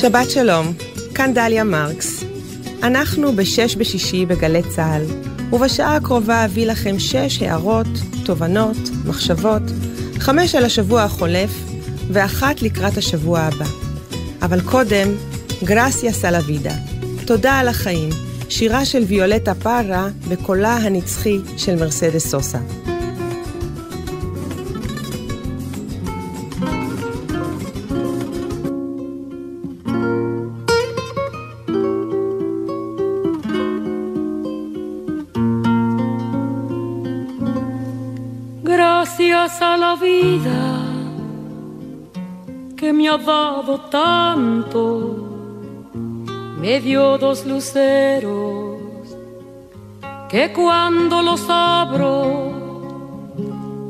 שבת שלום, כאן דליה מרקס. אנחנו בשש בשישי בגלי צה"ל, ובשעה הקרובה אביא לכם שש הערות, תובנות, מחשבות, חמש על השבוע החולף, ואחת לקראת השבוע הבא. אבל קודם, גרסיה סלווידה. תודה על החיים, שירה של ויולטה פארה בקולה הנצחי של מרסדס סוסה. Me ha dado tanto, me dio dos luceros que cuando los abro,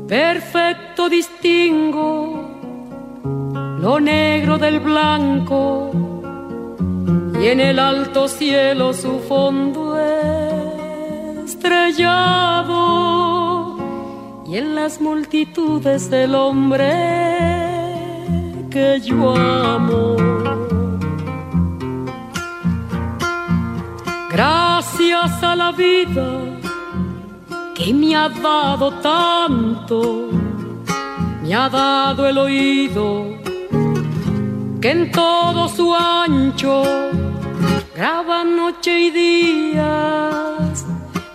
perfecto distingo lo negro del blanco y en el alto cielo su fondo estrellado y en las multitudes del hombre que yo amo. Gracias a la vida que me ha dado tanto, me ha dado el oído que en todo su ancho graba noche y días,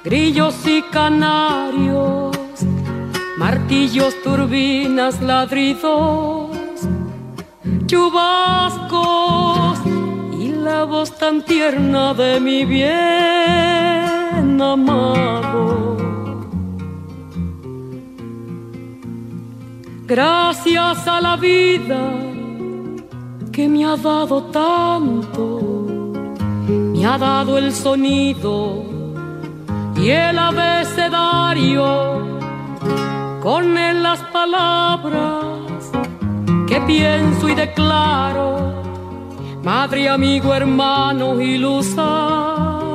grillos y canarios, martillos, turbinas, ladridos chubascos y la voz tan tierna de mi bien amado. Gracias a la vida que me ha dado tanto, me ha dado el sonido y el abecedario, con las palabras que pienso y declaro, madre, amigo, hermano y luz alumbrando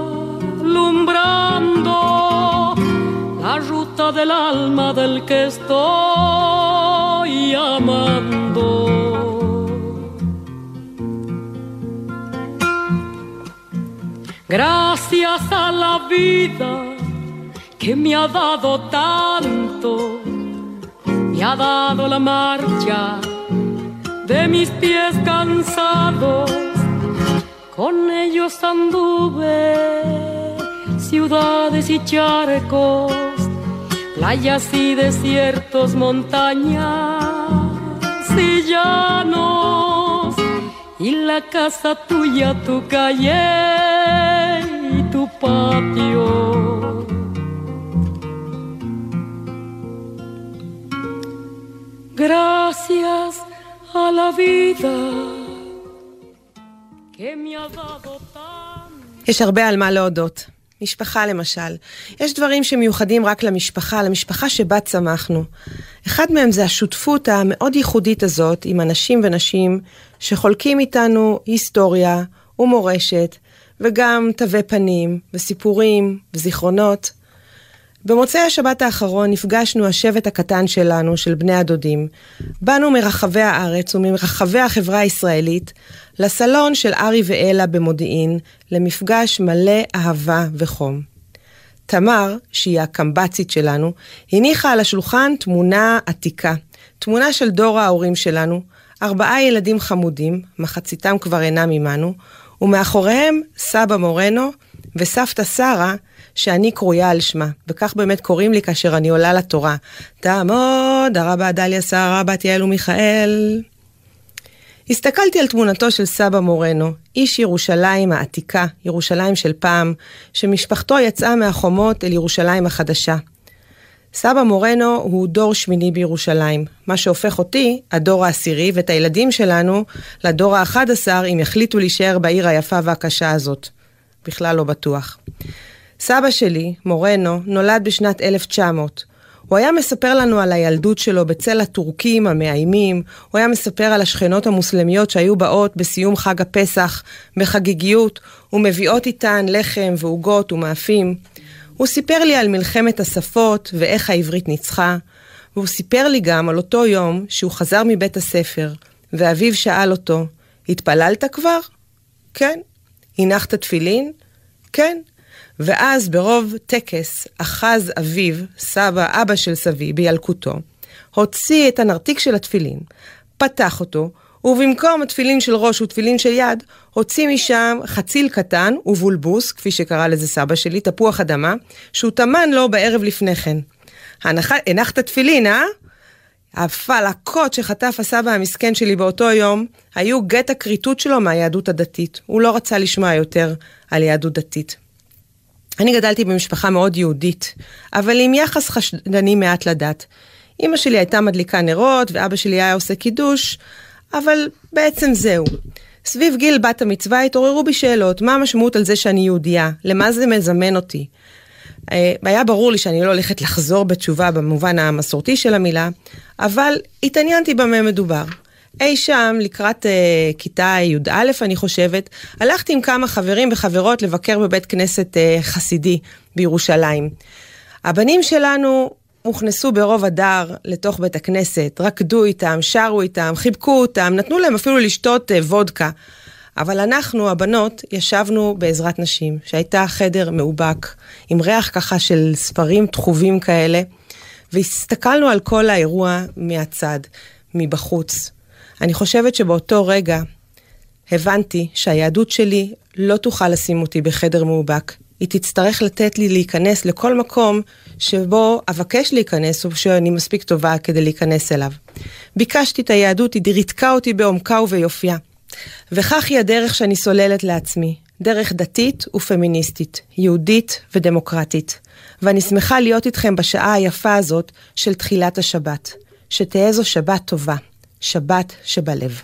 la ruta del alma del que estoy amando. Gracias a la vida que me ha dado tanto, me ha dado la marcha de mis pies cansados, con ellos anduve ciudades y charcos, playas y desiertos, montañas y llanos, y la casa tuya, tu calle y tu patio. Gracias a la vida que me ha dado. יש הרבה על מה להודות. משפחה למשל. יש דברים שמיוחדים רק למשפחה, למשפחה שבה צמחנו. אחד מהם זה השותפות המאוד ייחודית הזאת עם אנשים ונשים שחולקים איתנו היסטוריה ומורשת, וגם תווי פנים, וסיפורים, וזיכרונות. במוצאי השבת האחרון נפגשנו השבט הקטן שלנו, של בני הדודים. באנו מרחבי הארץ ומרחבי החברה הישראלית לסלון של ארי ואלה במודיעין, למפגש מלא אהבה וחום. תמר, שהיא הקמב"צית שלנו, הניחה על השולחן תמונה עתיקה. תמונה של דור ההורים שלנו, ארבעה ילדים חמודים, מחציתם כבר אינם עמנו, ומאחוריהם סבא מורנו וסבתא שרה, שאני קרויה על שמה, וכך באמת קוראים לי כאשר אני עולה לתורה. תעמוד, הרבה דליה שרה, בת יעל ומיכאל. הסתכלתי על תמונתו של סבא מורנו, איש ירושלים העתיקה, ירושלים של פעם, שמשפחתו יצאה מהחומות אל ירושלים החדשה. סבא מורנו הוא דור שמיני בירושלים, מה שהופך אותי, הדור העשירי, ואת הילדים שלנו, לדור האחד עשר, אם יחליטו להישאר בעיר היפה והקשה הזאת. בכלל לא בטוח. סבא שלי, מורנו, נולד בשנת 1900. הוא היה מספר לנו על הילדות שלו בצל הטורקים המאיימים, הוא היה מספר על השכנות המוסלמיות שהיו באות בסיום חג הפסח בחגיגיות, ומביאות איתן לחם ועוגות ומאפים. הוא סיפר לי על מלחמת השפות ואיך העברית ניצחה, והוא סיפר לי גם על אותו יום שהוא חזר מבית הספר, ואביו שאל אותו, התפללת כבר? כן. הנחת תפילין? כן. ואז ברוב טקס אחז אביו, סבא, אבא של סבי, בילקוטו, הוציא את הנרתיק של התפילין, פתח אותו, ובמקום התפילין של ראש ותפילין של יד, הוציא משם חציל קטן ובולבוס, כפי שקרא לזה סבא שלי, תפוח אדמה, שהוא טמן לו בערב לפני כן. הנחת תפילין, אה? הפלקות שחטף הסבא המסכן שלי באותו יום, היו גט הכריתות שלו מהיהדות הדתית. הוא לא רצה לשמוע יותר על יהדות דתית. אני גדלתי במשפחה מאוד יהודית, אבל עם יחס חשדני מעט לדת. אמא שלי הייתה מדליקה נרות, ואבא שלי היה עושה קידוש, אבל בעצם זהו. סביב גיל בת המצווה התעוררו בי שאלות, מה המשמעות על זה שאני יהודייה? למה זה מזמן אותי? אה, היה ברור לי שאני לא הולכת לחזור בתשובה במובן המסורתי של המילה, אבל התעניינתי במה מדובר. אי שם, לקראת uh, כיתה י"א, אני חושבת, הלכתי עם כמה חברים וחברות לבקר בבית כנסת uh, חסידי בירושלים. הבנים שלנו הוכנסו ברוב הדר לתוך בית הכנסת, רקדו איתם, שרו איתם, חיבקו אותם, נתנו להם אפילו לשתות uh, וודקה. אבל אנחנו, הבנות, ישבנו בעזרת נשים, שהייתה חדר מאובק, עם ריח ככה של ספרים תחובים כאלה, והסתכלנו על כל האירוע מהצד, מבחוץ. אני חושבת שבאותו רגע הבנתי שהיהדות שלי לא תוכל לשים אותי בחדר מאובק. היא תצטרך לתת לי להיכנס לכל מקום שבו אבקש להיכנס, או שאני מספיק טובה כדי להיכנס אליו. ביקשתי את היהדות, היא ריתקה אותי בעומקה וביופייה. וכך היא הדרך שאני סוללת לעצמי, דרך דתית ופמיניסטית, יהודית ודמוקרטית. ואני שמחה להיות איתכם בשעה היפה הזאת של תחילת השבת. שתהא זו שבת טובה, שבת שבלב.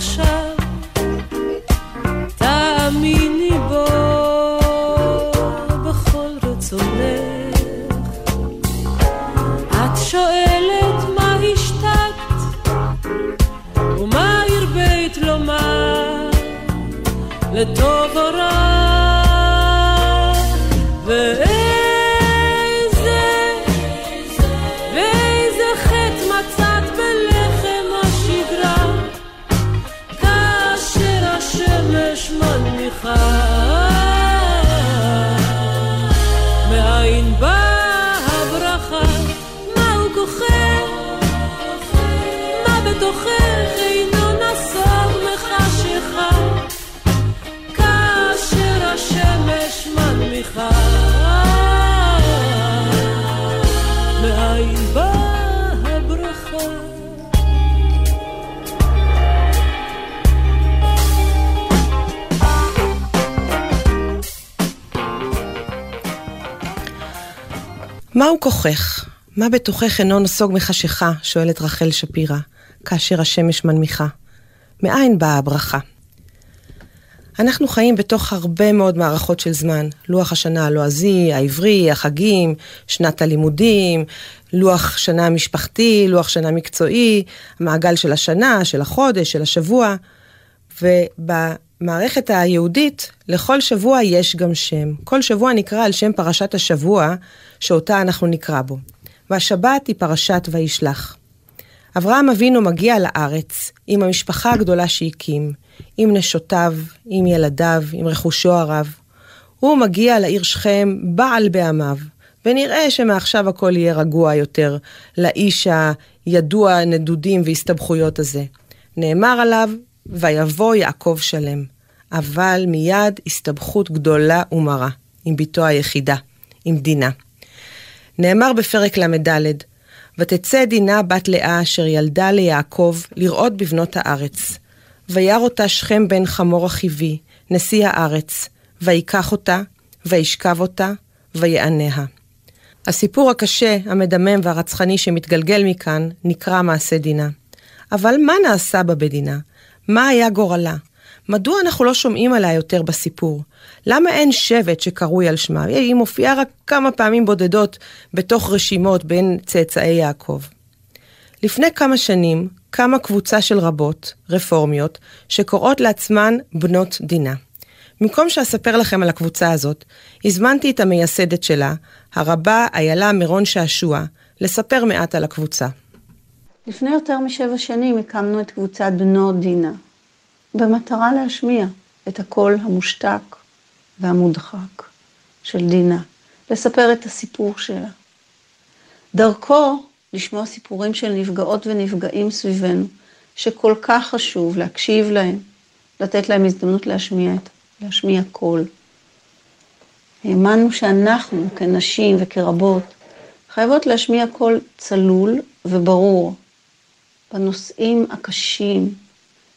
marche. כוחך? מה בתוכך אינו נסוג מחשיכה? שואלת רחל שפירא, כאשר השמש מנמיכה. מאין באה הברכה? אנחנו חיים בתוך הרבה מאוד מערכות של זמן. לוח השנה הלועזי, העברי, החגים, שנת הלימודים, לוח שנה משפחתי, לוח שנה מקצועי, המעגל של השנה, של החודש, של השבוע. ובמערכת היהודית, לכל שבוע יש גם שם. כל שבוע נקרא על שם פרשת השבוע, שאותה אנחנו נקרא בו. והשבת היא פרשת וישלח. אברהם אבינו מגיע לארץ עם המשפחה הגדולה שהקים, עם נשותיו, עם ילדיו, עם רכושו הרב. הוא מגיע לעיר שכם בעל בעמיו, ונראה שמעכשיו הכל יהיה רגוע יותר לאיש הידוע נדודים והסתבכויות הזה. נאמר עליו, ויבוא יעקב שלם. אבל מיד הסתבכות גדולה ומרה, עם בתו היחידה, עם דינה. נאמר בפרק ל"ד, ותצא דינה בת לאה אשר ילדה ליעקב לראות בבנות הארץ. וירא אותה שכם בן חמור החיבי, נשיא הארץ, ויקח אותה, וישכב אותה, ויעניה. הסיפור הקשה, המדמם והרצחני שמתגלגל מכאן, נקרא מעשה דינה. אבל מה נעשה בה בדינה? מה היה גורלה? מדוע אנחנו לא שומעים עליה יותר בסיפור? למה אין שבט שקרוי על שמה? היא מופיעה רק כמה פעמים בודדות בתוך רשימות בין צאצאי יעקב. לפני כמה שנים קמה קבוצה של רבות, רפורמיות, שקוראות לעצמן בנות דינה. במקום שאספר לכם על הקבוצה הזאת, הזמנתי את המייסדת שלה, הרבה איילה מירון שעשוע, לספר מעט על הקבוצה. לפני יותר משבע שנים הקמנו את קבוצת בנות דינה, במטרה להשמיע את הקול המושתק והמודחק של דינה, לספר את הסיפור שלה. דרכו לשמוע סיפורים של נפגעות ונפגעים סביבנו, שכל כך חשוב להקשיב להם, לתת להם הזדמנות להשמיע, להשמיע קול. האמנו שאנחנו כנשים וכרבות חייבות להשמיע קול צלול וברור בנושאים הקשים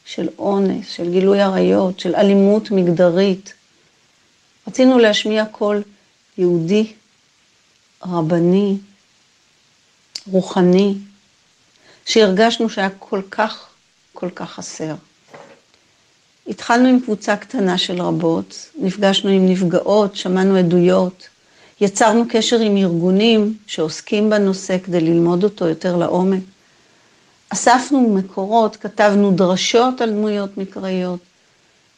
של אונס, של גילוי עריות, של אלימות מגדרית. רצינו להשמיע קול יהודי, רבני, רוחני, שהרגשנו שהיה כל כך, כל כך חסר. התחלנו עם קבוצה קטנה של רבות, נפגשנו עם נפגעות, שמענו עדויות, יצרנו קשר עם ארגונים שעוסקים בנושא כדי ללמוד אותו יותר לעומק. אספנו מקורות, כתבנו דרשות על דמויות מקראיות,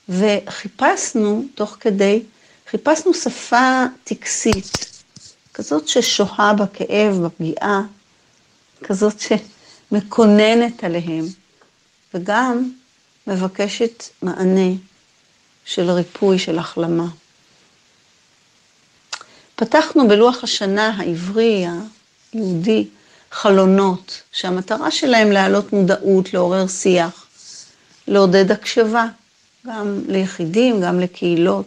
וחיפשנו, תוך כדי, חיפשנו שפה טקסית, כזאת ששוהה בכאב, בפגיעה, כזאת שמקוננת עליהם, וגם מבקשת מענה של ריפוי, של החלמה. פתחנו בלוח השנה העברי, היהודי, חלונות, שהמטרה שלהם להעלות מודעות, לעורר שיח, לעודד הקשבה, גם ליחידים, גם לקהילות.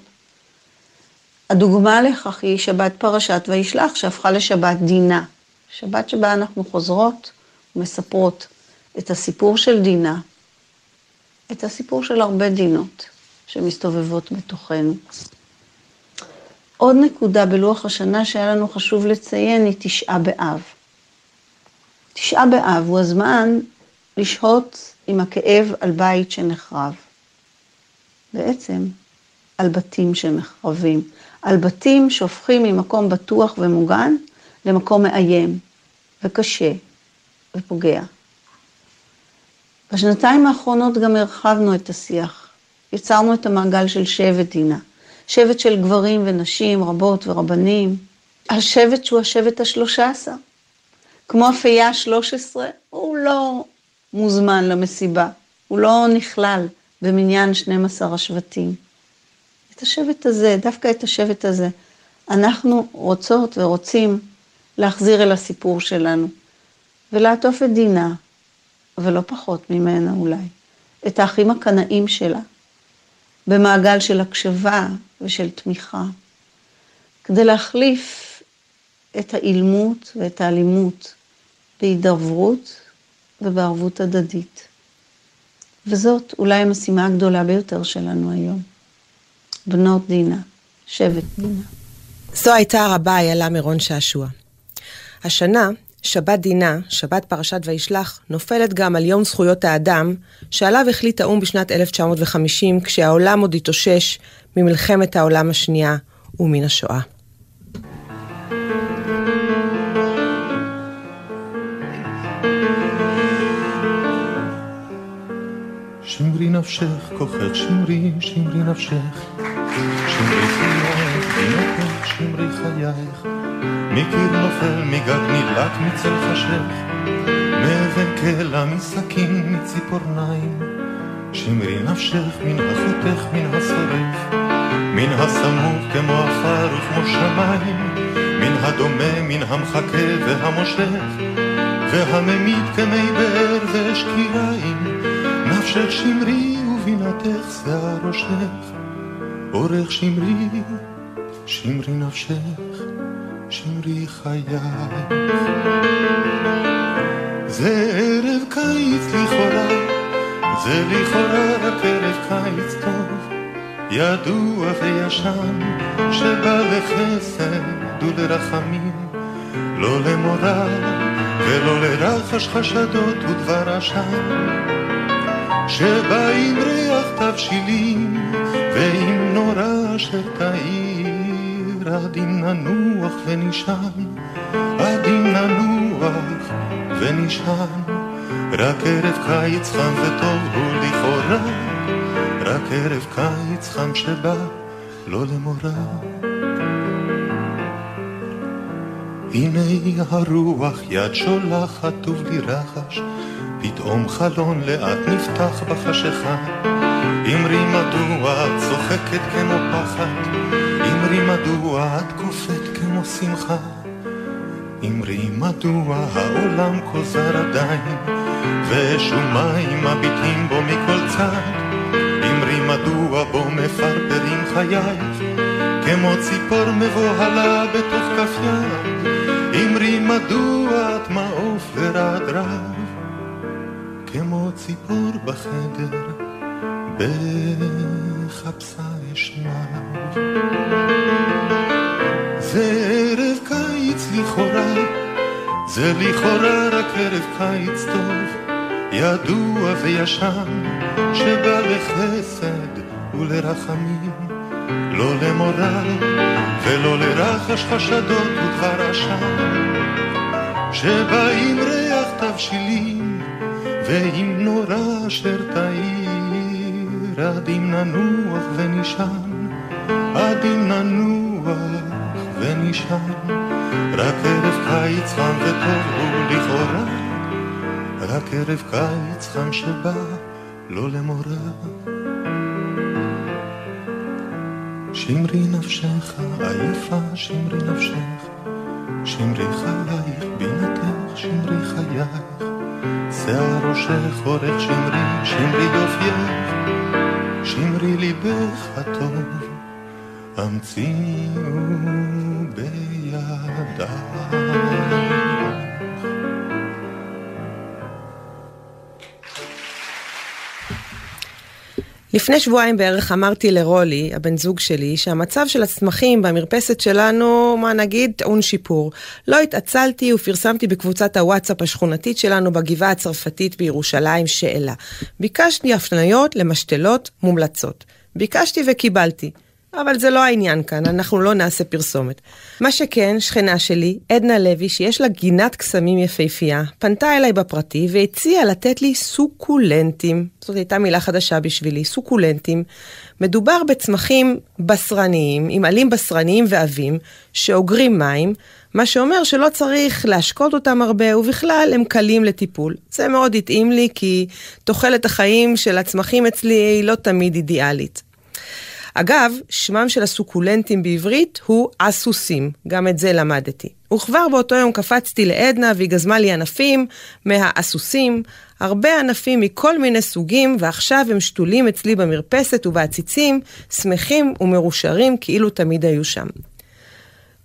הדוגמה לכך היא שבת פרשת וישלח, שהפכה לשבת דינה. שבת שבה אנחנו חוזרות ומספרות את הסיפור של דינה, את הסיפור של הרבה דינות שמסתובבות בתוכנו. עוד נקודה בלוח השנה שהיה לנו חשוב לציין היא תשעה באב. תשעה באב הוא הזמן לשהות עם הכאב על בית שנחרב. בעצם על בתים שנחרבים, על בתים שהופכים ממקום בטוח ומוגן למקום מאיים וקשה ופוגע. בשנתיים האחרונות גם הרחבנו את השיח. יצרנו את המעגל של שבט דינה. שבט של גברים ונשים, רבות ורבנים. השבט שהוא השבט השלושה עשר. כמו השלוש עשרה, הוא לא מוזמן למסיבה. הוא לא נכלל במניין 12 השבטים. את השבט הזה, דווקא את השבט הזה, אנחנו רוצות ורוצים להחזיר אל הסיפור שלנו, ולעטוף את דינה, ולא פחות ממנה אולי, את האחים הקנאים שלה, במעגל של הקשבה ושל תמיכה, כדי להחליף את האילמות ואת האלימות בהידברות ובערבות הדדית. וזאת אולי המשימה הגדולה ביותר שלנו היום. בנות דינה, שבט דינה. זו הייתה הרבה איילה מירון שעשוע. השנה, שבת דינה, שבת פרשת וישלח, נופלת גם על יום זכויות האדם, שעליו החליט האו"ם בשנת 1950, כשהעולם עוד התאושש ממלחמת העולם השנייה ומן השואה. שמרי נפשך, כוחך שמרי, שמרי נפשך. שמרי חייך, שמרי חייך. מקיר נופל, מגג נדלק, מצל חשך. מאבן קלע, מסכין, מציפורניים. שמרי נפשך, מן החותך, מן השורף. מן הסמוך כמו עפר וכמו שמיים. מן הדומה, מן המחכה והמושך. והממית כמי באר ואש קיריים. נפשך שמרי ובינתך שיער ראשך, אורך שמרי, שמרי נפשך, שמרי חייך. זה ערב קיץ לכאורה, זה לכאורה רק ערב קיץ טוב, ידוע וישן, שבא לחסד ולרחמים, לא למורא ולא לרחש חשדות ודבר עשן. שבא עם ריח תבשילים ועם נורא אשר תאיר עד ננוח ונשען, עד אם ננוח ונשען. רק ערב קיץ חם וטוב הוא לכאורה, רק ערב קיץ חם שבא לא למורא. הנה הרוח יד שולחת טוב לי רחש פתאום חלון לאט נפתח בחשיכה. אמרי מדוע את צוחקת כמו פחד, אמרי מדוע את קופאת כמו שמחה. אמרי מדוע העולם כוזר עדיין, ואש ומים מביטים בו מכל צד. אמרי מדוע בו מפרפרים חייך, כמו ציפור מבוהלה בתוך כף יד. אמרי מדוע את מעוף ורעד רב. ציפור בחדר, בחפשה אשנב. זה ערב קיץ לכאורה, זה לכאורה רק ערב קיץ טוב, ידוע וישן, שבא לחסד ולרחמים, לא למורא ולא לרחש חשדות ודבר עשן, שבא עם ריח תבשילים ואם נורא אשר תאיר, עד אם ננוח ונשען, עד אם ננוח ונשען, רק ערב קיץ חם וטוב הוא לכאורה, רק ערב קיץ חם שבא לא למורא. שמרי נפשך עייפה, שמרי נפשך, שמרי חייך, בינתך, שמרי חייך. שיער ראשך אורך שמרי, שמרי יופייך, שמרי ליבך הטוב, המציאו בידיי. לפני שבועיים בערך אמרתי לרולי, הבן זוג שלי, שהמצב של הצמחים במרפסת שלנו, מה נגיד, טעון שיפור. לא התעצלתי ופרסמתי בקבוצת הוואטסאפ השכונתית שלנו בגבעה הצרפתית בירושלים שאלה. ביקשתי הפניות למשתלות מומלצות. ביקשתי וקיבלתי. אבל זה לא העניין כאן, אנחנו לא נעשה פרסומת. מה שכן, שכנה שלי, עדנה לוי, שיש לה גינת קסמים יפהפייה, פנתה אליי בפרטי והציעה לתת לי סוקולנטים. זאת הייתה מילה חדשה בשבילי, סוקולנטים. מדובר בצמחים בשרניים, עם עלים בשרניים ועבים, שאוגרים מים, מה שאומר שלא צריך להשקות אותם הרבה, ובכלל הם קלים לטיפול. זה מאוד התאים לי, כי תוחלת החיים של הצמחים אצלי היא לא תמיד אידיאלית. אגב, שמם של הסוקולנטים בעברית הוא אסוסים, גם את זה למדתי. וכבר באותו יום קפצתי לעדנה והיא גזמה לי ענפים מהאסוסים, הרבה ענפים מכל מיני סוגים, ועכשיו הם שתולים אצלי במרפסת ובעציצים, שמחים ומרושרים כאילו תמיד היו שם.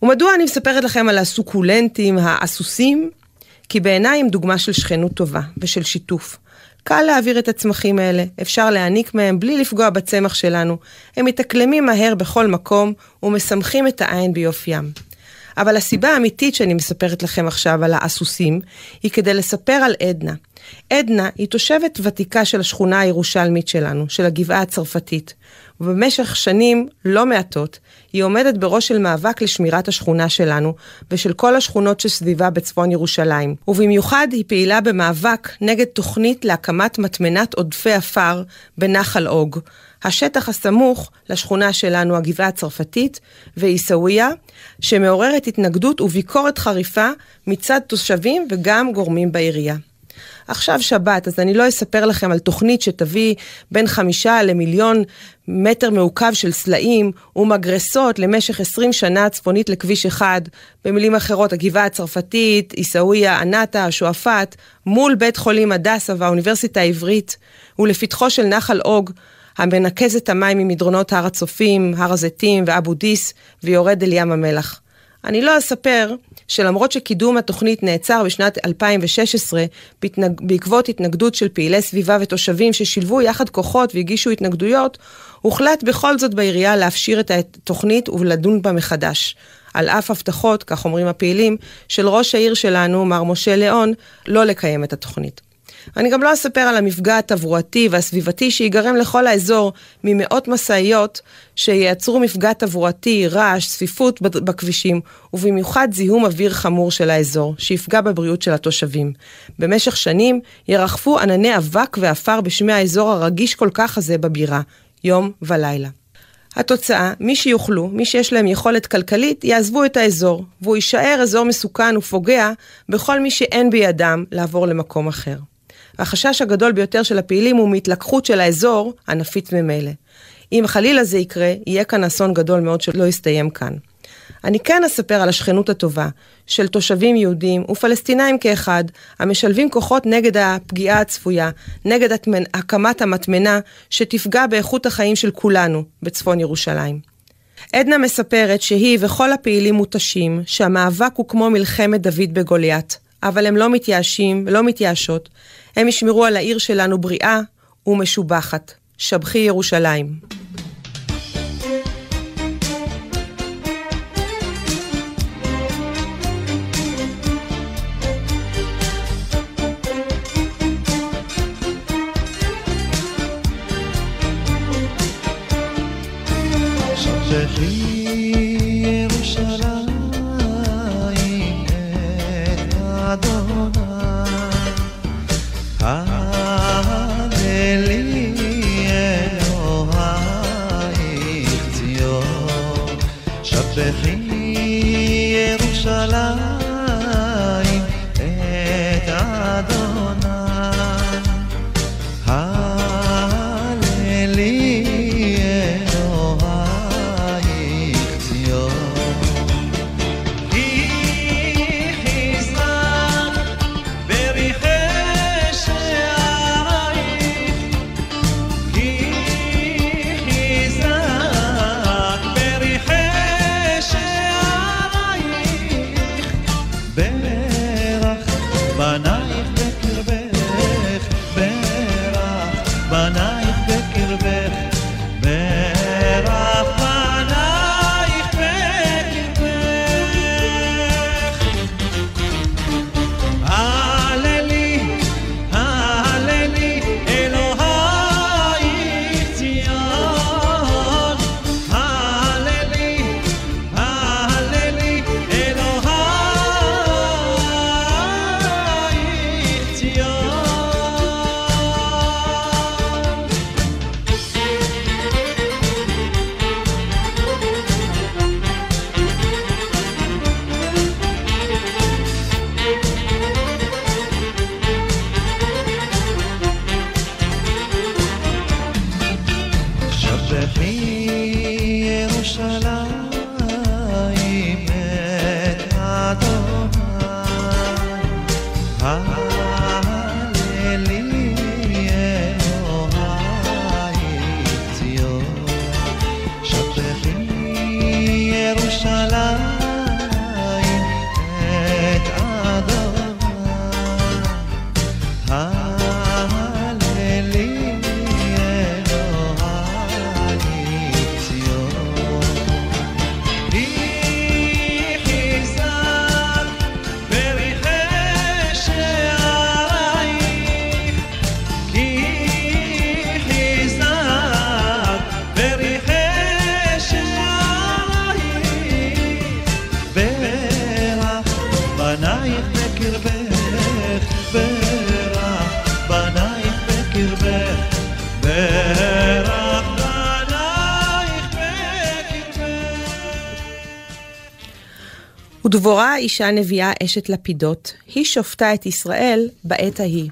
ומדוע אני מספרת לכם על הסוקולנטים האסוסים? כי בעיניי הם דוגמה של שכנות טובה ושל שיתוף. קל להעביר את הצמחים האלה, אפשר להעניק מהם בלי לפגוע בצמח שלנו. הם מתאקלמים מהר בכל מקום ומשמחים את העין ביופיים. אבל הסיבה האמיתית שאני מספרת לכם עכשיו על הסוסים, היא כדי לספר על עדנה. עדנה היא תושבת ותיקה של השכונה הירושלמית שלנו, של הגבעה הצרפתית. ובמשך שנים לא מעטות, היא עומדת בראש של מאבק לשמירת השכונה שלנו, ושל כל השכונות שסביבה בצפון ירושלים. ובמיוחד היא פעילה במאבק נגד תוכנית להקמת מטמנת עודפי עפר בנחל אוג. השטח הסמוך לשכונה שלנו, הגבעה הצרפתית, ועיסאוויה, שמעוררת התנגדות וביקורת חריפה מצד תושבים וגם גורמים בעירייה. עכשיו שבת, אז אני לא אספר לכם על תוכנית שתביא בין חמישה למיליון מטר מעוקב של סלעים ומגרסות למשך 20 שנה צפונית לכביש אחד. במילים אחרות, הגבעה הצרפתית, עיסאוויה, ענתה, שועפאט, מול בית חולים הדסה והאוניברסיטה העברית, ולפתחו של נחל אוג, המנקז את המים ממדרונות הר הצופים, הר הזיתים ואבו דיס, ויורד אל ים המלח. אני לא אספר שלמרות שקידום התוכנית נעצר בשנת 2016 בעקבות התנגדות של פעילי סביבה ותושבים ששילבו יחד כוחות והגישו התנגדויות, הוחלט בכל זאת בעירייה להפשיר את התוכנית ולדון בה מחדש. על אף הבטחות, כך אומרים הפעילים, של ראש העיר שלנו, מר משה ליאון, לא לקיים את התוכנית. אני גם לא אספר על המפגע התברואתי והסביבתי שיגרם לכל האזור ממאות משאיות שייצרו מפגע תברואתי, רעש, צפיפות בכבישים, ובמיוחד זיהום אוויר חמור של האזור, שיפגע בבריאות של התושבים. במשך שנים ירחפו ענני אבק ועפר בשמי האזור הרגיש כל כך הזה בבירה, יום ולילה. התוצאה, מי שיוכלו, מי שיש להם יכולת כלכלית, יעזבו את האזור, והוא יישאר אזור מסוכן ופוגע בכל מי שאין בידם לעבור למקום אחר. והחשש הגדול ביותר של הפעילים הוא מהתלקחות של האזור, הנפיץ ממילא. אם חלילה זה יקרה, יהיה כאן אסון גדול מאוד שלא יסתיים כאן. אני כן אספר על השכנות הטובה של תושבים יהודים ופלסטינאים כאחד, המשלבים כוחות נגד הפגיעה הצפויה, נגד התמנ... הקמת המטמנה שתפגע באיכות החיים של כולנו בצפון ירושלים. עדנה מספרת שהיא וכל הפעילים מותשים, שהמאבק הוא כמו מלחמת דוד בגוליית, אבל הם לא מתייאשים ולא מתייאשות, הם ישמרו על העיר שלנו בריאה ומשובחת. שבחי ירושלים. ודבורה אישה נביאה אשת לפידות, היא שופטה את ישראל בעת ההיא.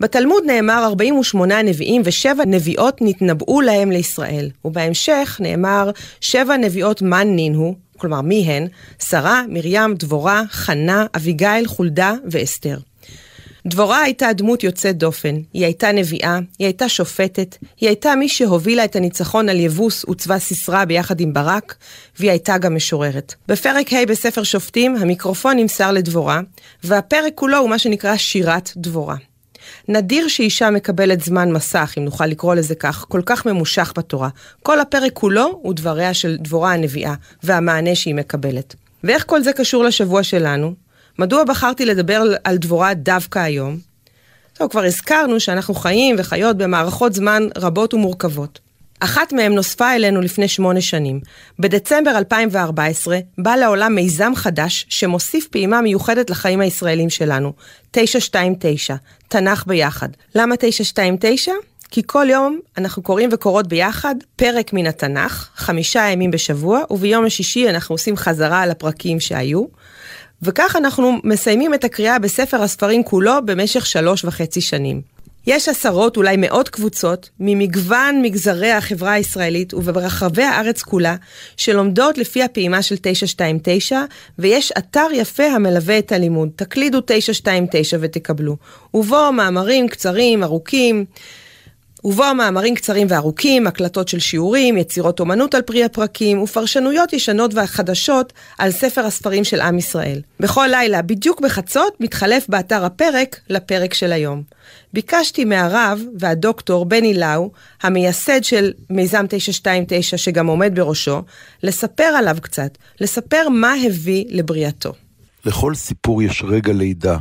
בתלמוד נאמר 48 נביאים ושבע נביאות נתנבאו להם לישראל, ובהמשך נאמר שבע נביאות מן נינו, כלומר מי הן? שרה, מרים, דבורה, חנה, אביגיל, חולדה ואסתר. דבורה הייתה דמות יוצאת דופן, היא הייתה נביאה, היא הייתה שופטת, היא הייתה מי שהובילה את הניצחון על יבוס וצבא סיסרא ביחד עם ברק, והיא הייתה גם משוררת. בפרק ה' בספר שופטים, המיקרופון נמסר לדבורה, והפרק כולו הוא מה שנקרא שירת דבורה. נדיר שאישה מקבלת זמן מסך, אם נוכל לקרוא לזה כך, כל כך ממושך בתורה. כל הפרק כולו הוא דבריה של דבורה הנביאה, והמענה שהיא מקבלת. ואיך כל זה קשור לשבוע שלנו? מדוע בחרתי לדבר על דבורה דווקא היום? טוב, כבר הזכרנו שאנחנו חיים וחיות במערכות זמן רבות ומורכבות. אחת מהן נוספה אלינו לפני שמונה שנים. בדצמבר 2014 בא לעולם מיזם חדש שמוסיף פעימה מיוחדת לחיים הישראלים שלנו, 929, תנ"ך ביחד. למה 929? כי כל יום אנחנו קוראים וקוראות ביחד פרק מן התנ"ך, חמישה ימים בשבוע, וביום השישי אנחנו עושים חזרה על הפרקים שהיו. וכך אנחנו מסיימים את הקריאה בספר הספרים כולו במשך שלוש וחצי שנים. יש עשרות, אולי מאות קבוצות, ממגוון מגזרי החברה הישראלית וברחבי הארץ כולה, שלומדות לפי הפעימה של 929, ויש אתר יפה המלווה את הלימוד. תקלידו 929 ותקבלו. ובו מאמרים קצרים, ארוכים. ובו מאמרים קצרים וארוכים, הקלטות של שיעורים, יצירות אומנות על פרי הפרקים, ופרשנויות ישנות וחדשות על ספר הספרים של עם ישראל. בכל לילה, בדיוק בחצות, מתחלף באתר הפרק לפרק של היום. ביקשתי מהרב והדוקטור בני לאו, המייסד של מיזם 929 שגם עומד בראשו, לספר עליו קצת, לספר מה הביא לבריאתו. לכל סיפור יש רגע לידה.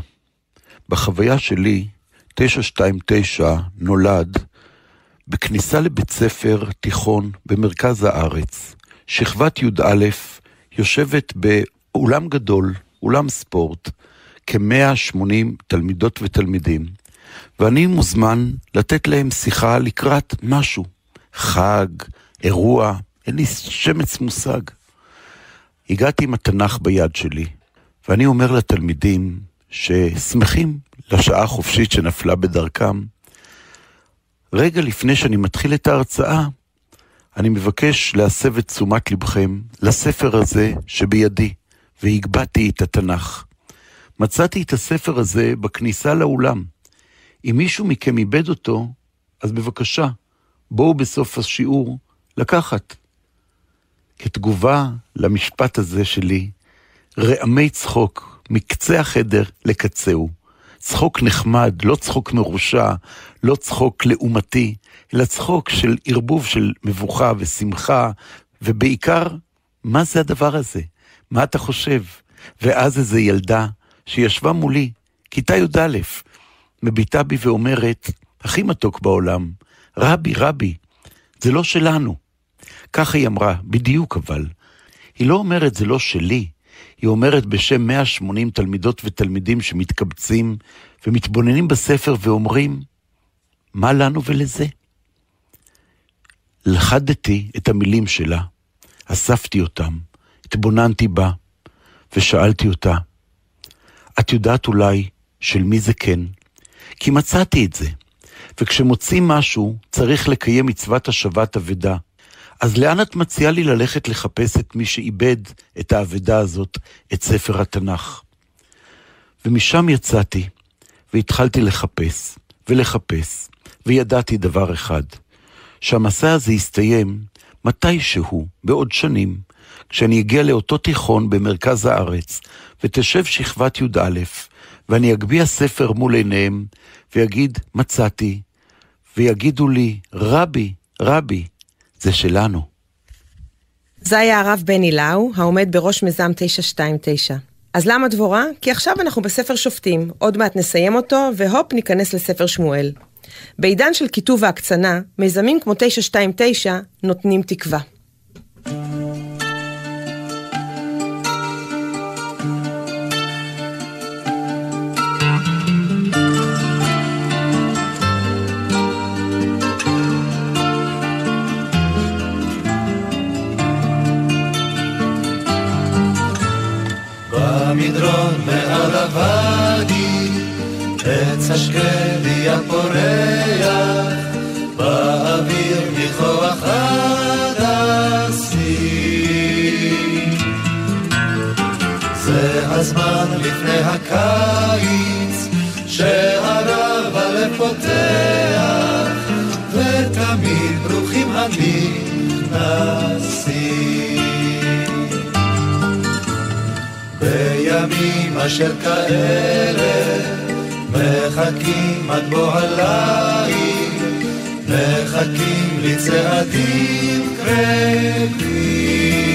בחוויה שלי, 929 נולד בכניסה לבית ספר תיכון במרכז הארץ, שכבת י"א יושבת באולם גדול, אולם ספורט, כ-180 תלמידות ותלמידים, ואני מוזמן לתת להם שיחה לקראת משהו, חג, אירוע, אין לי שמץ מושג. הגעתי עם התנ"ך ביד שלי, ואני אומר לתלמידים ששמחים לשעה החופשית שנפלה בדרכם, רגע לפני שאני מתחיל את ההרצאה, אני מבקש להסב את תשומת לבכם לספר הזה שבידי, והגבהתי את התנ"ך. מצאתי את הספר הזה בכניסה לאולם. אם מישהו מכם איבד אותו, אז בבקשה, בואו בסוף השיעור לקחת. כתגובה למשפט הזה שלי, רעמי צחוק מקצה החדר לקצהו. צחוק נחמד, לא צחוק מרושע, לא צחוק לעומתי, אלא צחוק של ערבוב של מבוכה ושמחה, ובעיקר, מה זה הדבר הזה? מה אתה חושב? ואז איזו ילדה שישבה מולי, כיתה י"א, מביטה בי ואומרת, הכי מתוק בעולם, רבי, רבי, זה לא שלנו. כך היא אמרה, בדיוק אבל. היא לא אומרת זה לא שלי, היא אומרת בשם 180 תלמידות ותלמידים שמתקבצים ומתבוננים בספר ואומרים, מה לנו ולזה? לכדתי את המילים שלה, אספתי אותם, התבוננתי בה, ושאלתי אותה, את יודעת אולי של מי זה כן? כי מצאתי את זה, וכשמוצאים משהו, צריך לקיים מצוות השבת אבדה. אז לאן את מציעה לי ללכת לחפש את מי שאיבד את האבדה הזאת, את ספר התנ"ך? ומשם יצאתי, והתחלתי לחפש, ולחפש, וידעתי דבר אחד, שהמסע הזה יסתיים מתישהו, בעוד שנים, כשאני אגיע לאותו תיכון במרכז הארץ, ותשב שכבת י"א, ואני אגביה ספר מול עיניהם, ויגיד, מצאתי, ויגידו לי, רבי, רבי, זה שלנו. זה היה הרב בני לאו, העומד בראש מיזם 929. אז למה דבורה? כי עכשיו אנחנו בספר שופטים, עוד מעט נסיים אותו, והופ, ניכנס לספר שמואל. בעידן של כיתוב והקצנה, מיזמים כמו 929 נותנים תקווה. השקדי הפורח, באוויר מכוח הדסים. זה הזמן לפני הקיץ, שהרב הלב פותח, ותמיד ברוכים הנכנסים. בימים אשר כאלה מחכים עד בוא הליל, מחכים לצעדים קרבים.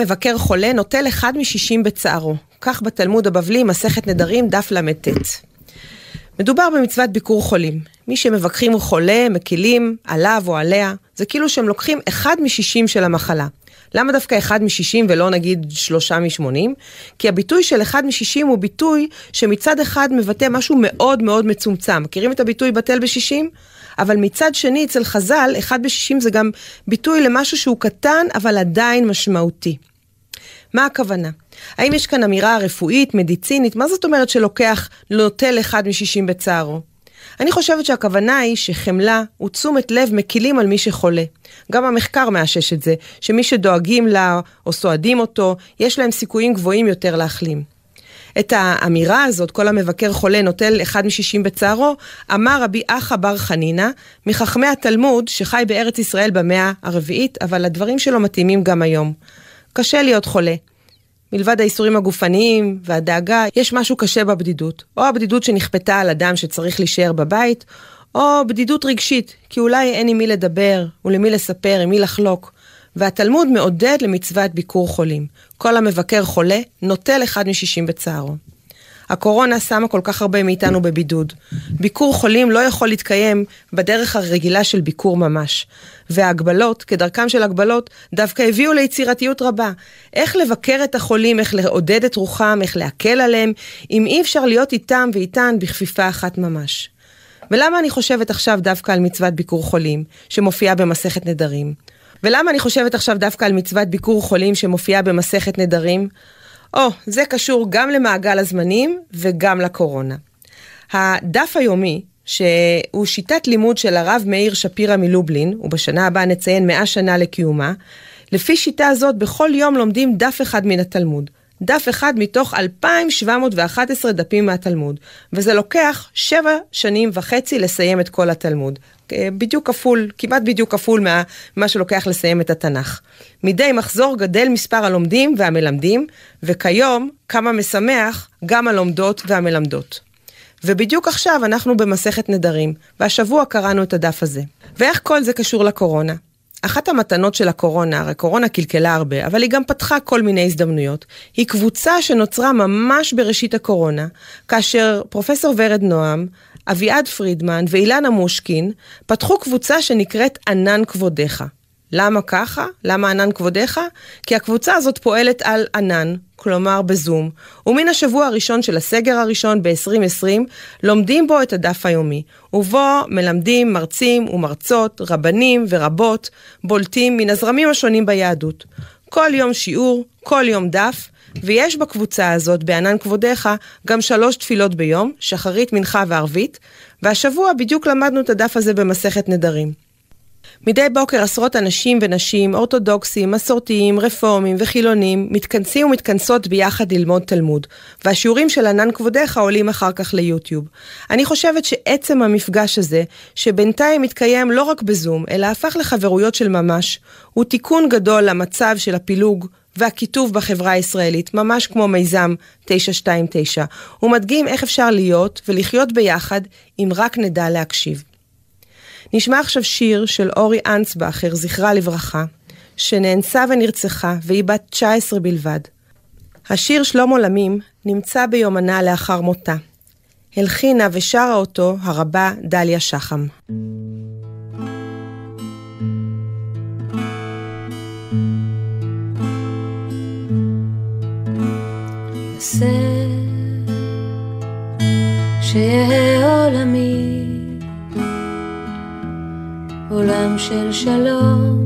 המבקר חולה נוטל אחד משישים בצערו. כך בתלמוד הבבלי, מסכת נדרים, דף ל"ט. מדובר במצוות ביקור חולים. מי שמבקרים חולה, מקילים עליו או עליה, זה כאילו שהם לוקחים אחד משישים של המחלה. למה דווקא אחד משישים ולא נגיד שלושה משמונים? כי הביטוי של אחד משישים הוא ביטוי שמצד אחד מבטא משהו מאוד מאוד מצומצם. מכירים את הביטוי בטל בשישים? אבל מצד שני, אצל חז"ל, אחד בשישים זה גם ביטוי למשהו שהוא קטן, אבל עדיין משמעותי. מה הכוונה? האם יש כאן אמירה רפואית, מדיצינית? מה זאת אומרת שלוקח, נוטל אחד משישים בצערו? אני חושבת שהכוונה היא שחמלה ותשומת לב מקילים על מי שחולה. גם המחקר מאשש את זה, שמי שדואגים לה או סועדים אותו, יש להם סיכויים גבוהים יותר להחלים. את האמירה הזאת, כל המבקר חולה נוטל אחד משישים בצערו, אמר רבי אחא בר חנינא, מחכמי התלמוד, שחי בארץ ישראל במאה הרביעית, אבל הדברים שלו מתאימים גם היום. קשה להיות חולה. מלבד האיסורים הגופניים והדאגה, יש משהו קשה בבדידות. או הבדידות שנכפתה על אדם שצריך להישאר בבית, או בדידות רגשית, כי אולי אין עם מי לדבר, ולמי לספר, עם מי לחלוק. והתלמוד מעודד למצוות ביקור חולים. כל המבקר חולה, נוטל אחד משישים בצערו. הקורונה שמה כל כך הרבה מאיתנו בבידוד. ביקור חולים לא יכול להתקיים בדרך הרגילה של ביקור ממש. וההגבלות, כדרכם של הגבלות, דווקא הביאו ליצירתיות רבה. איך לבקר את החולים, איך לעודד את רוחם, איך להקל עליהם, אם אי אפשר להיות איתם ואיתן בכפיפה אחת ממש. ולמה אני חושבת עכשיו דווקא על מצוות ביקור חולים, שמופיעה במסכת נדרים? ולמה אני חושבת עכשיו דווקא על מצוות ביקור חולים שמופיעה במסכת נדרים? או, זה קשור גם למעגל הזמנים וגם לקורונה. הדף היומי, שהוא שיטת לימוד של הרב מאיר שפירא מלובלין, ובשנה הבאה נציין מאה שנה לקיומה, לפי שיטה הזאת בכל יום לומדים דף אחד מן התלמוד. דף אחד מתוך 2,711 דפים מהתלמוד, וזה לוקח שבע שנים וחצי לסיים את כל התלמוד. בדיוק כפול, כמעט בדיוק כפול מה, מה שלוקח לסיים את התנ"ך. מדי מחזור גדל מספר הלומדים והמלמדים, וכיום כמה משמח גם הלומדות והמלמדות. ובדיוק עכשיו אנחנו במסכת נדרים, והשבוע קראנו את הדף הזה. ואיך כל זה קשור לקורונה? אחת המתנות של הקורונה, הרי קורונה קלקלה הרבה, אבל היא גם פתחה כל מיני הזדמנויות. היא קבוצה שנוצרה ממש בראשית הקורונה, כאשר פרופסור ורד נועם, אביעד פרידמן ואילנה מושקין פתחו קבוצה שנקראת ענן כבודיך. למה ככה? למה ענן כבודך? כי הקבוצה הזאת פועלת על ענן, כלומר בזום, ומן השבוע הראשון של הסגר הראשון ב-2020, לומדים בו את הדף היומי, ובו מלמדים מרצים ומרצות, רבנים ורבות, בולטים מן הזרמים השונים ביהדות. כל יום שיעור, כל יום דף, ויש בקבוצה הזאת, בענן כבודך, גם שלוש תפילות ביום, שחרית, מנחה וערבית, והשבוע בדיוק למדנו את הדף הזה במסכת נדרים. מדי בוקר עשרות אנשים ונשים, אורתודוקסים, מסורתיים, רפורמים וחילונים, מתכנסים ומתכנסות ביחד ללמוד תלמוד, והשיעורים של ענן כבודך עולים אחר כך ליוטיוב. אני חושבת שעצם המפגש הזה, שבינתיים מתקיים לא רק בזום, אלא הפך לחברויות של ממש, הוא תיקון גדול למצב של הפילוג והקיטוב בחברה הישראלית, ממש כמו מיזם 929. הוא מדגים איך אפשר להיות ולחיות ביחד אם רק נדע להקשיב. נשמע עכשיו שיר של אורי אנסבכר, זכרה לברכה, שנאנסה ונרצחה, והיא בת 19 בלבד. השיר שלום עולמים נמצא ביומנה לאחר מותה. הלחינה ושרה אותו הרבה דליה שחם. של שלום.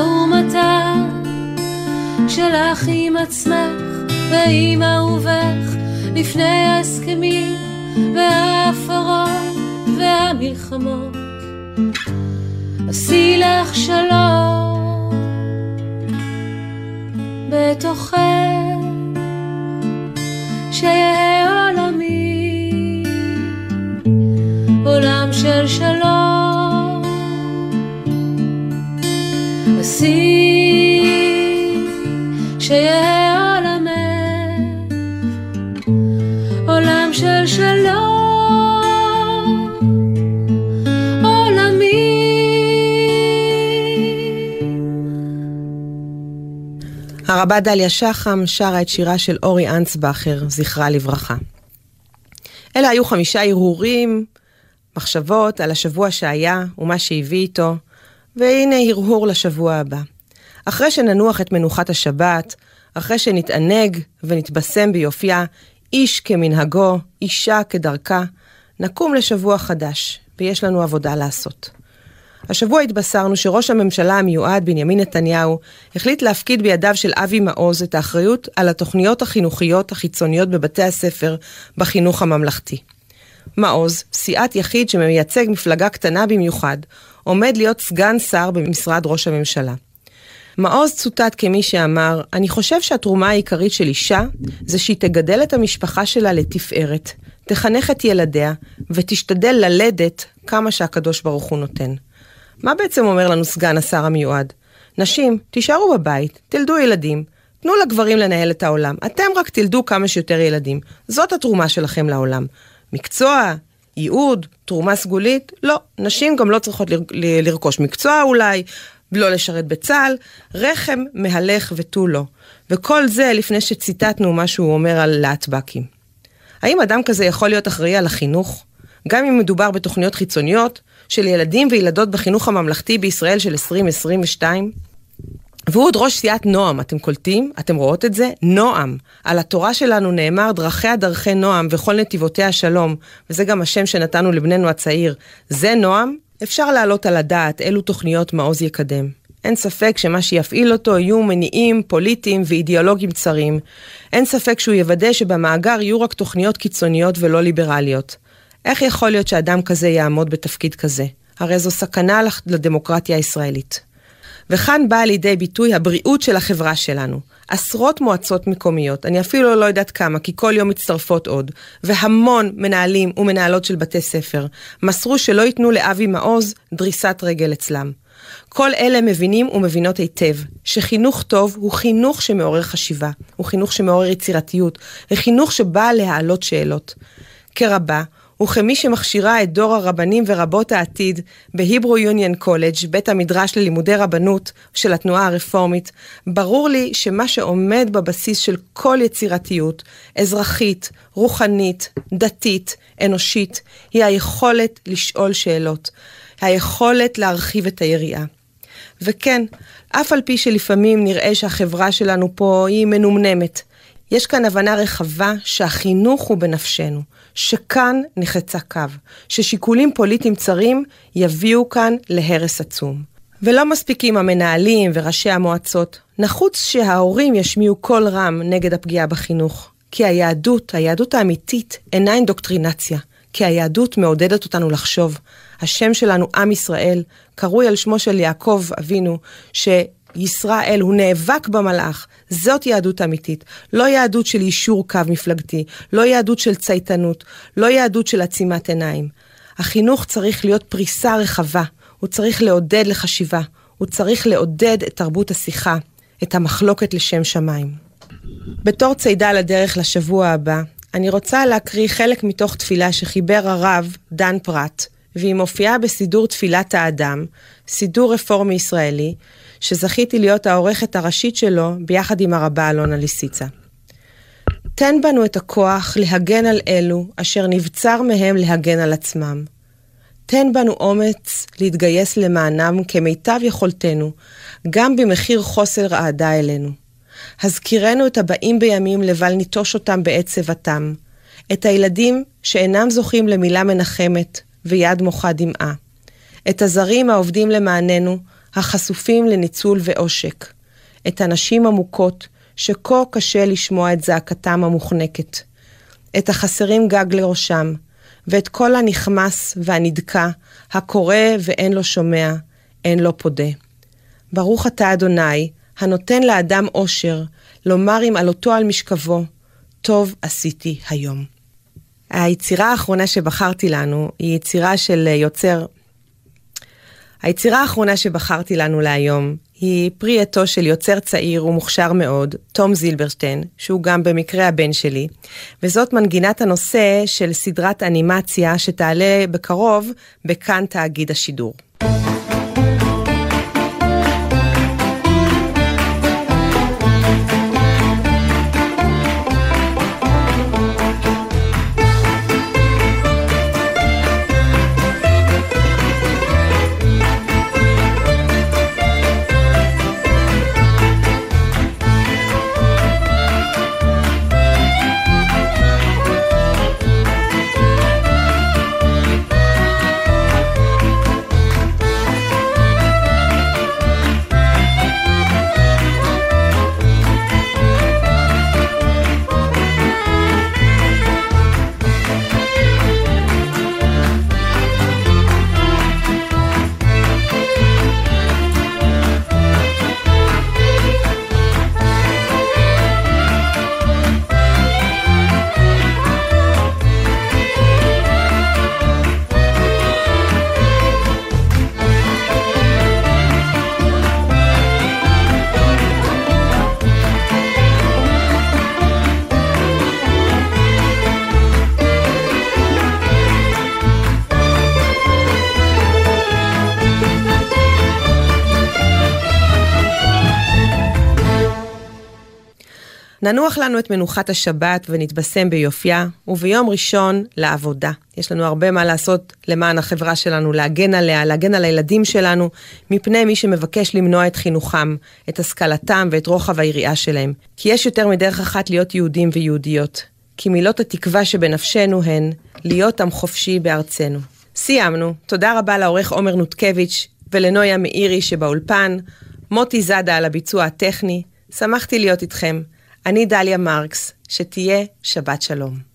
ומתן שלך עם עצמך ועם אהובך לפני ההסכמים וההפרות והמלחמות. עשי לך שלום בתוכך שיהיה עולמי עולם של שלום. עשי שיהיה עולמך עולם של שלום עולמי. הרבה דליה שחם שרה את שירה של אורי אנסבכר, זכרה לברכה. אלה היו חמישה הרהורים, מחשבות על השבוע שהיה ומה שהביא איתו, והנה הרהור לשבוע הבא. אחרי שננוח את מנוחת השבת, אחרי שנתענג ונתבשם ביופייה, איש כמנהגו, אישה כדרכה, נקום לשבוע חדש, ויש לנו עבודה לעשות. השבוע התבשרנו שראש הממשלה המיועד, בנימין נתניהו, החליט להפקיד בידיו של אבי מעוז את האחריות על התוכניות החינוכיות החיצוניות בבתי הספר בחינוך הממלכתי. מעוז, סיעת יחיד שמייצג מפלגה קטנה במיוחד, עומד להיות סגן שר במשרד ראש הממשלה. מעוז צוטט כמי שאמר, אני חושב שהתרומה העיקרית של אישה זה שהיא תגדל את המשפחה שלה לתפארת, תחנך את ילדיה ותשתדל ללדת כמה שהקדוש ברוך הוא נותן. מה בעצם אומר לנו סגן השר המיועד? נשים, תישארו בבית, תלדו ילדים, תנו לגברים לנהל את העולם, אתם רק תלדו כמה שיותר ילדים. זאת התרומה שלכם לעולם. מקצוע, ייעוד, תרומה סגולית? לא. נשים גם לא צריכות לרכוש מקצוע אולי, לא לשרת בצה"ל, רחם, מהלך ותו לא. וכל זה לפני שציטטנו מה שהוא אומר על להטב"קים. האם אדם כזה יכול להיות אחראי על החינוך? גם אם מדובר בתוכניות חיצוניות של ילדים וילדות בחינוך הממלכתי בישראל של 2022? והוא עוד ראש סיעת נועם, אתם קולטים? אתם רואות את זה? נועם. על התורה שלנו נאמר דרכיה דרכי נועם וכל נתיבותיה שלום, וזה גם השם שנתנו לבננו הצעיר. זה נועם? אפשר להעלות על הדעת אילו תוכניות מעוז יקדם. אין ספק שמה שיפעיל אותו יהיו מניעים פוליטיים ואידיאולוגיים צרים. אין ספק שהוא יוודא שבמאגר יהיו רק תוכניות קיצוניות ולא ליברליות. איך יכול להיות שאדם כזה יעמוד בתפקיד כזה? הרי זו סכנה לדמוקרטיה הישראלית. וכאן באה לידי ביטוי הבריאות של החברה שלנו. עשרות מועצות מקומיות, אני אפילו לא יודעת כמה, כי כל יום מצטרפות עוד, והמון מנהלים ומנהלות של בתי ספר, מסרו שלא ייתנו לאבי מעוז דריסת רגל אצלם. כל אלה מבינים ומבינות היטב שחינוך טוב הוא חינוך שמעורר חשיבה, הוא חינוך שמעורר יצירתיות, וחינוך שבא להעלות שאלות. כרבה, וכמי שמכשירה את דור הרבנים ורבות העתיד בהיברו יוניון קולג', בית המדרש ללימודי רבנות של התנועה הרפורמית, ברור לי שמה שעומד בבסיס של כל יצירתיות, אזרחית, רוחנית, דתית, אנושית, היא היכולת לשאול שאלות, היכולת להרחיב את היריעה. וכן, אף על פי שלפעמים נראה שהחברה שלנו פה היא מנומנמת, יש כאן הבנה רחבה שהחינוך הוא בנפשנו, שכאן נחצה קו, ששיקולים פוליטיים צרים יביאו כאן להרס עצום. ולא מספיקים המנהלים וראשי המועצות, נחוץ שההורים ישמיעו קול רם נגד הפגיעה בחינוך. כי היהדות, היהדות האמיתית, אינה אינדוקטרינציה. כי היהדות מעודדת אותנו לחשוב. השם שלנו, עם ישראל, קרוי על שמו של יעקב אבינו, ש... ישראל, הוא נאבק במלאך. זאת יהדות אמיתית. לא יהדות של יישור קו מפלגתי, לא יהדות של צייתנות, לא יהדות של עצימת עיניים. החינוך צריך להיות פריסה רחבה, הוא צריך לעודד לחשיבה, הוא צריך לעודד את תרבות השיחה, את המחלוקת לשם שמיים. בתור צידה לדרך לשבוע הבא, אני רוצה להקריא חלק מתוך תפילה שחיבר הרב דן פרת, והיא מופיעה בסידור תפילת האדם, סידור רפורמי ישראלי, שזכיתי להיות העורכת הראשית שלו ביחד עם הרבה אלונה ליסיצה. תן בנו את הכוח להגן על אלו אשר נבצר מהם להגן על עצמם. תן בנו אומץ להתגייס למענם כמיטב יכולתנו, גם במחיר חוסר אהדה אלינו. הזכירנו את הבאים בימים לבל ניטוש אותם בעת שיבתם, את הילדים שאינם זוכים למילה מנחמת ויד מוחה דמעה, את הזרים העובדים למעננו, החשופים לניצול ועושק, את הנשים המוכות שכה קשה לשמוע את זעקתם המוחנקת, את החסרים גג לראשם, ואת כל הנכמס והנדכא, הקורא ואין לו שומע, אין לו פודה. ברוך אתה אדוני, הנותן לאדם אושר, לומר עם עלותו על משכבו, טוב עשיתי היום. היצירה האחרונה שבחרתי לנו היא יצירה של יוצר היצירה האחרונה שבחרתי לנו להיום היא פרי עטו של יוצר צעיר ומוכשר מאוד, תום זילברשטיין, שהוא גם במקרה הבן שלי, וזאת מנגינת הנושא של סדרת אנימציה שתעלה בקרוב בכאן תאגיד השידור. ננוח לנו את מנוחת השבת ונתבשם ביופייה, וביום ראשון לעבודה. יש לנו הרבה מה לעשות למען החברה שלנו, להגן עליה, להגן על הילדים שלנו, מפני מי שמבקש למנוע את חינוכם, את השכלתם ואת רוחב היריעה שלהם. כי יש יותר מדרך אחת להיות יהודים ויהודיות. כי מילות התקווה שבנפשנו הן להיות עם חופשי בארצנו. סיימנו. תודה רבה לעורך עומר נותקביץ' ולנויה מאירי שבאולפן, מוטי זאדה על הביצוע הטכני. שמחתי להיות איתכם. אני דליה מרקס, שתהיה שבת שלום.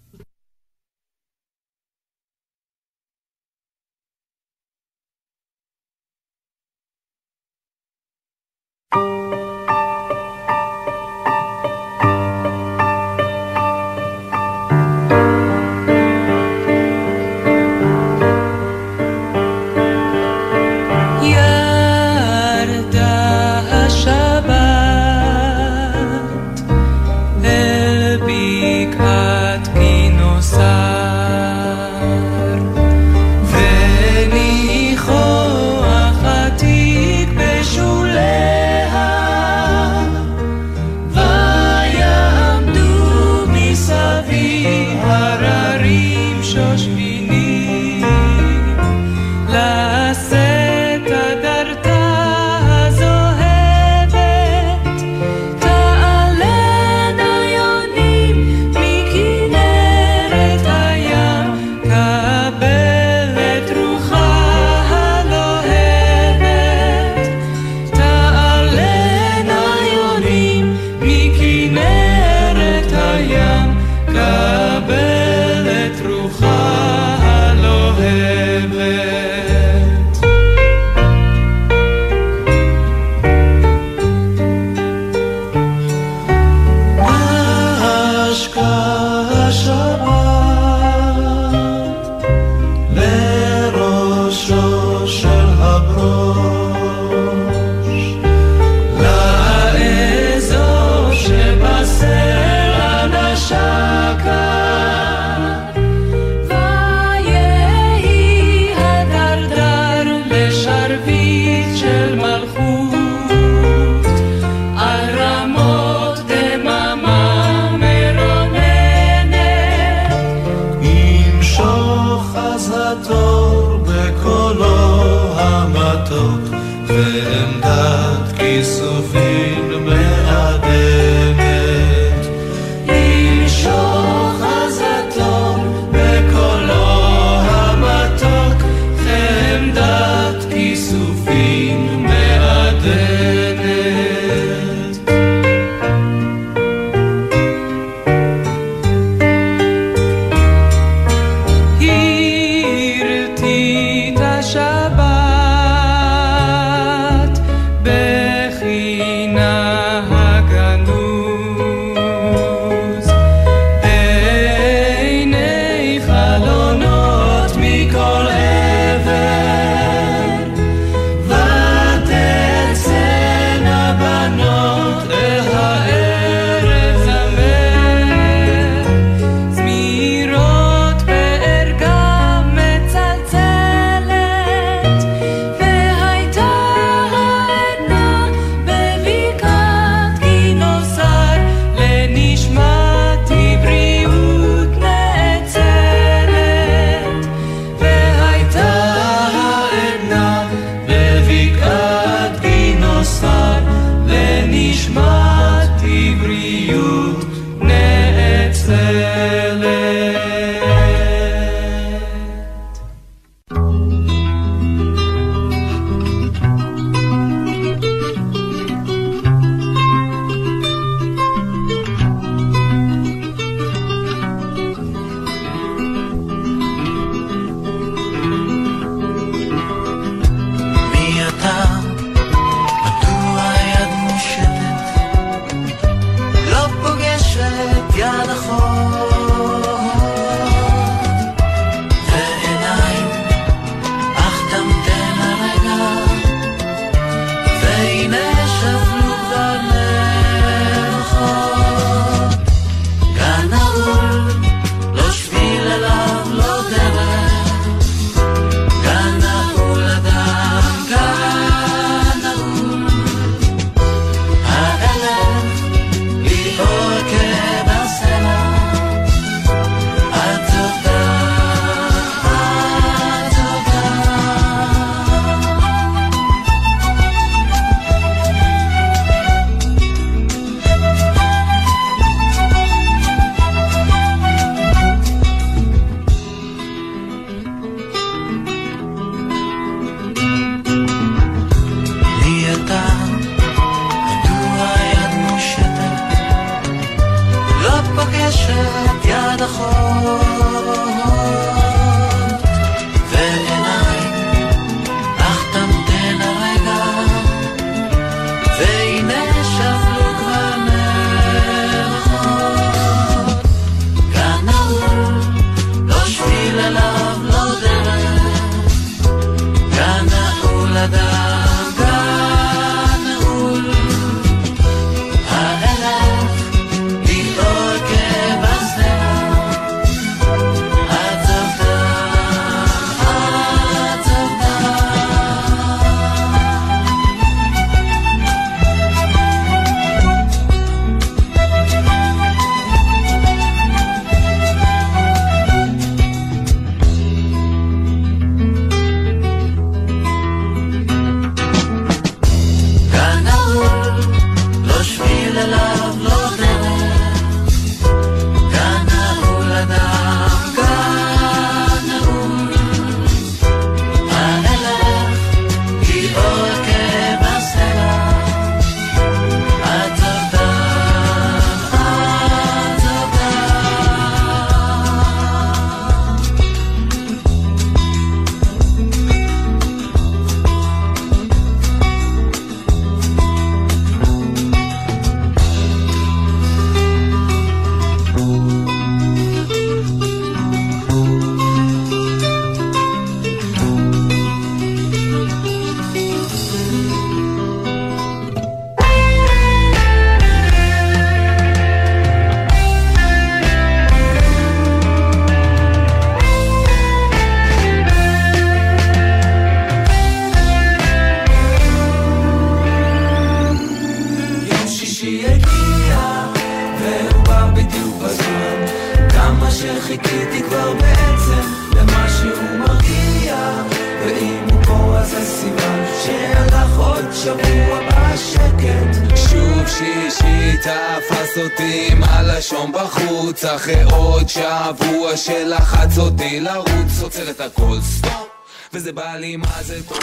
וזה בא לי מה זה טוב.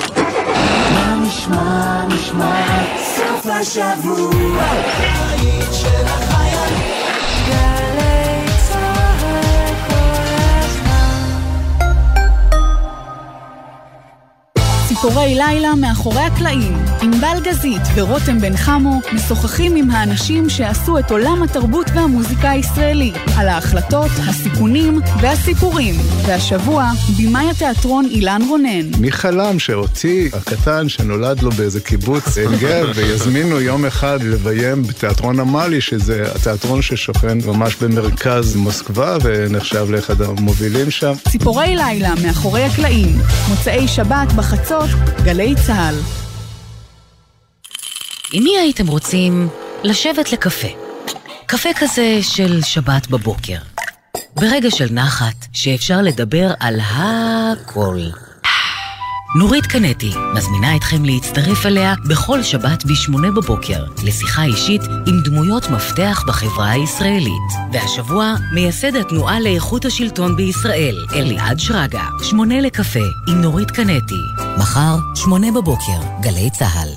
מה נשמע, נשמע, סוף השבוע, היית של ציפורי לילה מאחורי הקלעים. ענבל גזית ורותם בן חמו משוחחים עם האנשים שעשו את עולם התרבות והמוזיקה הישראלי, על ההחלטות, הסיכונים והסיפורים. והשבוע, במאי התיאטרון אילן רונן. מי חלם שאותי, הקטן, שנולד לו באיזה קיבוץ עין גב, ויזמינו יום אחד לביים בתיאטרון עמלי, שזה התיאטרון ששוכן ממש במרכז מוסקבה, ונחשב לאחד המובילים שם. ציפורי לילה מאחורי הקלעים, מוצאי שבת בחצות גלי צה"ל. עם מי הייתם רוצים לשבת לקפה? קפה כזה של שבת בבוקר. ברגע של נחת, שאפשר לדבר על הכל. נורית קנטי מזמינה אתכם להצטרף אליה בכל שבת ב-8 בבוקר לשיחה אישית עם דמויות מפתח בחברה הישראלית. והשבוע מייסד התנועה לאיכות השלטון בישראל, אליעד שרגא, שמונה לקפה עם נורית קנטי. מחר, 8 בבוקר, גלי צה"ל.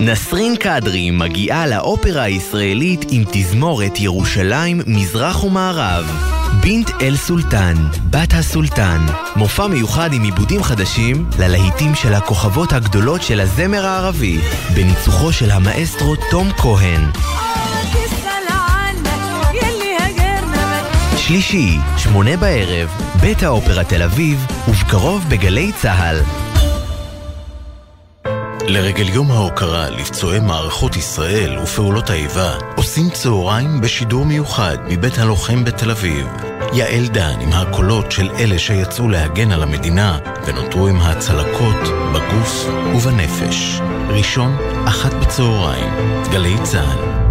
נסרין קדרי מגיעה לאופרה הישראלית עם תזמורת ירושלים מזרח ומערב. בינט אל סולטן, בת הסולטן, מופע מיוחד עם עיבודים חדשים ללהיטים של הכוכבות הגדולות של הזמר הערבי, בניצוחו של המאסטרו תום כהן. שלישי, שמונה בערב, בית האופרה תל אביב, ובקרוב בגלי צה"ל. לרגל יום ההוקרה לפצועי מערכות ישראל ופעולות האיבה, עושים צהריים בשידור מיוחד מבית הלוחם בתל אביב. יעל דן עם הקולות של אלה שיצאו להגן על המדינה ונותרו עם הצלקות בגוף ובנפש. ראשון, אחת בצהריים, גלי צה"ל.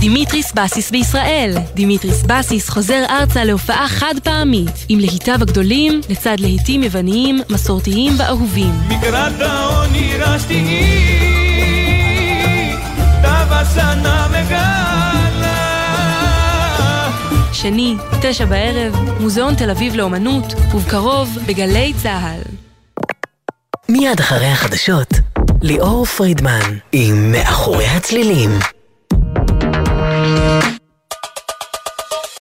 דימיטריס בסיס בישראל. דימיטריס בסיס חוזר ארצה להופעה חד פעמית, עם להיטיו הגדולים לצד להיטים יווניים, מסורתיים ואהובים. שני, תשע בערב, מוזיאון תל אביב לאומנות, ובקרוב בגלי צה"ל. מיד אחרי החדשות, ליאור פרידמן עם מאחורי הצלילים.